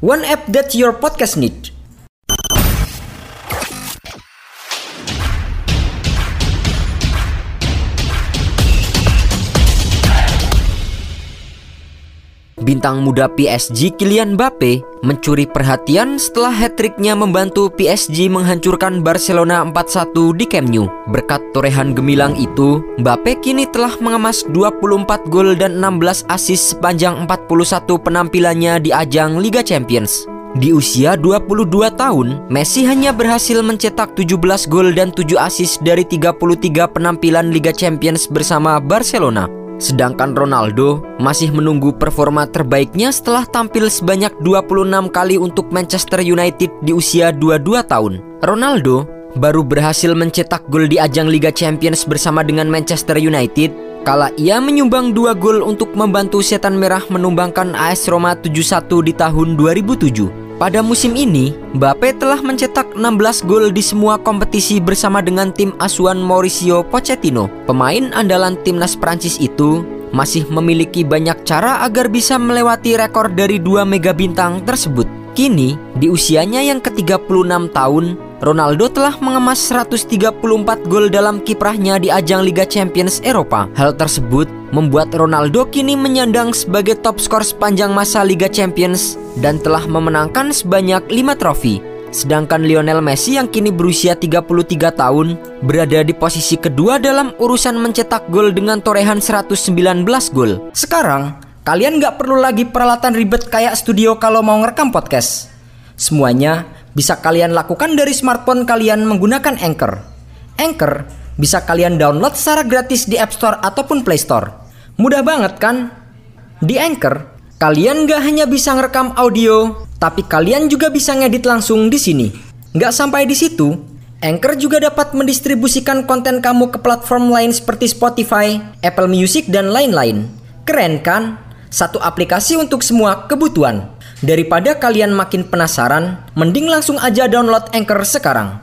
One app that your podcast need. Bintang muda PSG Kylian Mbappe mencuri perhatian setelah hat-tricknya membantu PSG menghancurkan Barcelona 4-1 di Camp Nou. Berkat torehan gemilang itu, Mbappe kini telah mengemas 24 gol dan 16 assist sepanjang 41 penampilannya di ajang Liga Champions. Di usia 22 tahun, Messi hanya berhasil mencetak 17 gol dan 7 assist dari 33 penampilan Liga Champions bersama Barcelona. Sedangkan Ronaldo masih menunggu performa terbaiknya setelah tampil sebanyak 26 kali untuk Manchester United di usia 22 tahun. Ronaldo baru berhasil mencetak gol di ajang Liga Champions bersama dengan Manchester United kala ia menyumbang dua gol untuk membantu Setan Merah menumbangkan AS Roma 7-1 di tahun 2007. Pada musim ini, Mbappe telah mencetak 16 gol di semua kompetisi bersama dengan tim asuhan Mauricio Pochettino. Pemain andalan timnas Prancis itu masih memiliki banyak cara agar bisa melewati rekor dari dua mega bintang tersebut. Kini, di usianya yang ke-36 tahun, Ronaldo telah mengemas 134 gol dalam kiprahnya di ajang Liga Champions Eropa. Hal tersebut membuat Ronaldo kini menyandang sebagai top skor sepanjang masa Liga Champions dan telah memenangkan sebanyak 5 trofi. Sedangkan Lionel Messi yang kini berusia 33 tahun berada di posisi kedua dalam urusan mencetak gol dengan torehan 119 gol. Sekarang, Kalian nggak perlu lagi peralatan ribet kayak studio kalau mau ngerekam podcast. Semuanya bisa kalian lakukan dari smartphone kalian menggunakan Anchor. Anchor bisa kalian download secara gratis di App Store ataupun Play Store. Mudah banget kan? Di Anchor, kalian nggak hanya bisa ngerekam audio, tapi kalian juga bisa ngedit langsung di sini. Nggak sampai di situ, Anchor juga dapat mendistribusikan konten kamu ke platform lain seperti Spotify, Apple Music, dan lain-lain. Keren kan? Satu aplikasi untuk semua kebutuhan. Daripada kalian makin penasaran, mending langsung aja download Anchor sekarang.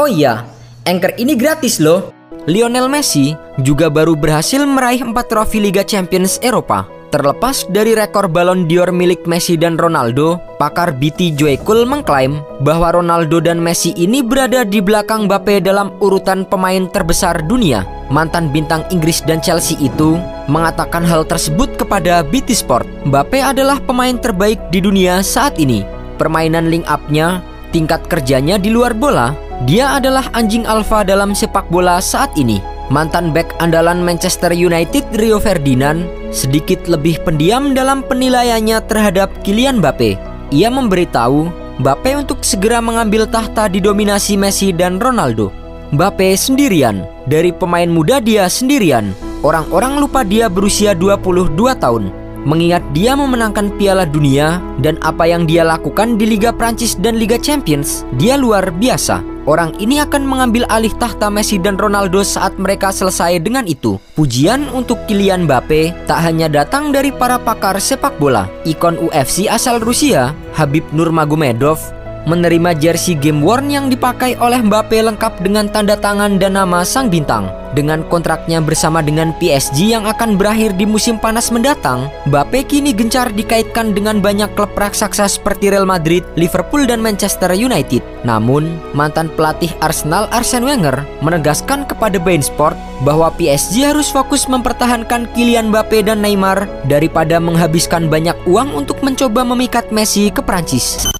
Oh iya, Anchor ini gratis loh. Lionel Messi juga baru berhasil meraih 4 trofi Liga Champions Eropa. Terlepas dari rekor Ballon d'Or milik Messi dan Ronaldo, pakar BT Joycool mengklaim bahwa Ronaldo dan Messi ini berada di belakang Mbappe dalam urutan pemain terbesar dunia. Mantan bintang Inggris dan Chelsea itu mengatakan hal tersebut kepada BT Sport. Mbappe adalah pemain terbaik di dunia saat ini. Permainan link up-nya, tingkat kerjanya di luar bola, dia adalah anjing alfa dalam sepak bola saat ini. Mantan back andalan Manchester United Rio Ferdinand sedikit lebih pendiam dalam penilaiannya terhadap Kylian Mbappe. Ia memberitahu Mbappe untuk segera mengambil tahta didominasi Messi dan Ronaldo. Mbappe sendirian, dari pemain muda dia sendirian. Orang-orang lupa dia berusia 22 tahun. Mengingat dia memenangkan Piala Dunia dan apa yang dia lakukan di Liga Prancis dan Liga Champions, dia luar biasa. Orang ini akan mengambil alih tahta Messi dan Ronaldo saat mereka selesai dengan itu. Pujian untuk Kylian Mbappe tak hanya datang dari para pakar sepak bola. Ikon UFC asal Rusia, Habib Nurmagomedov, menerima jersey game worn yang dipakai oleh Mbappe lengkap dengan tanda tangan dan nama sang bintang. Dengan kontraknya bersama dengan PSG yang akan berakhir di musim panas mendatang, Mbappe kini gencar dikaitkan dengan banyak klub raksasa seperti Real Madrid, Liverpool, dan Manchester United. Namun, mantan pelatih Arsenal Arsene Wenger menegaskan kepada Bein Sport bahwa PSG harus fokus mempertahankan Kylian Mbappe dan Neymar daripada menghabiskan banyak uang untuk mencoba memikat Messi ke Prancis.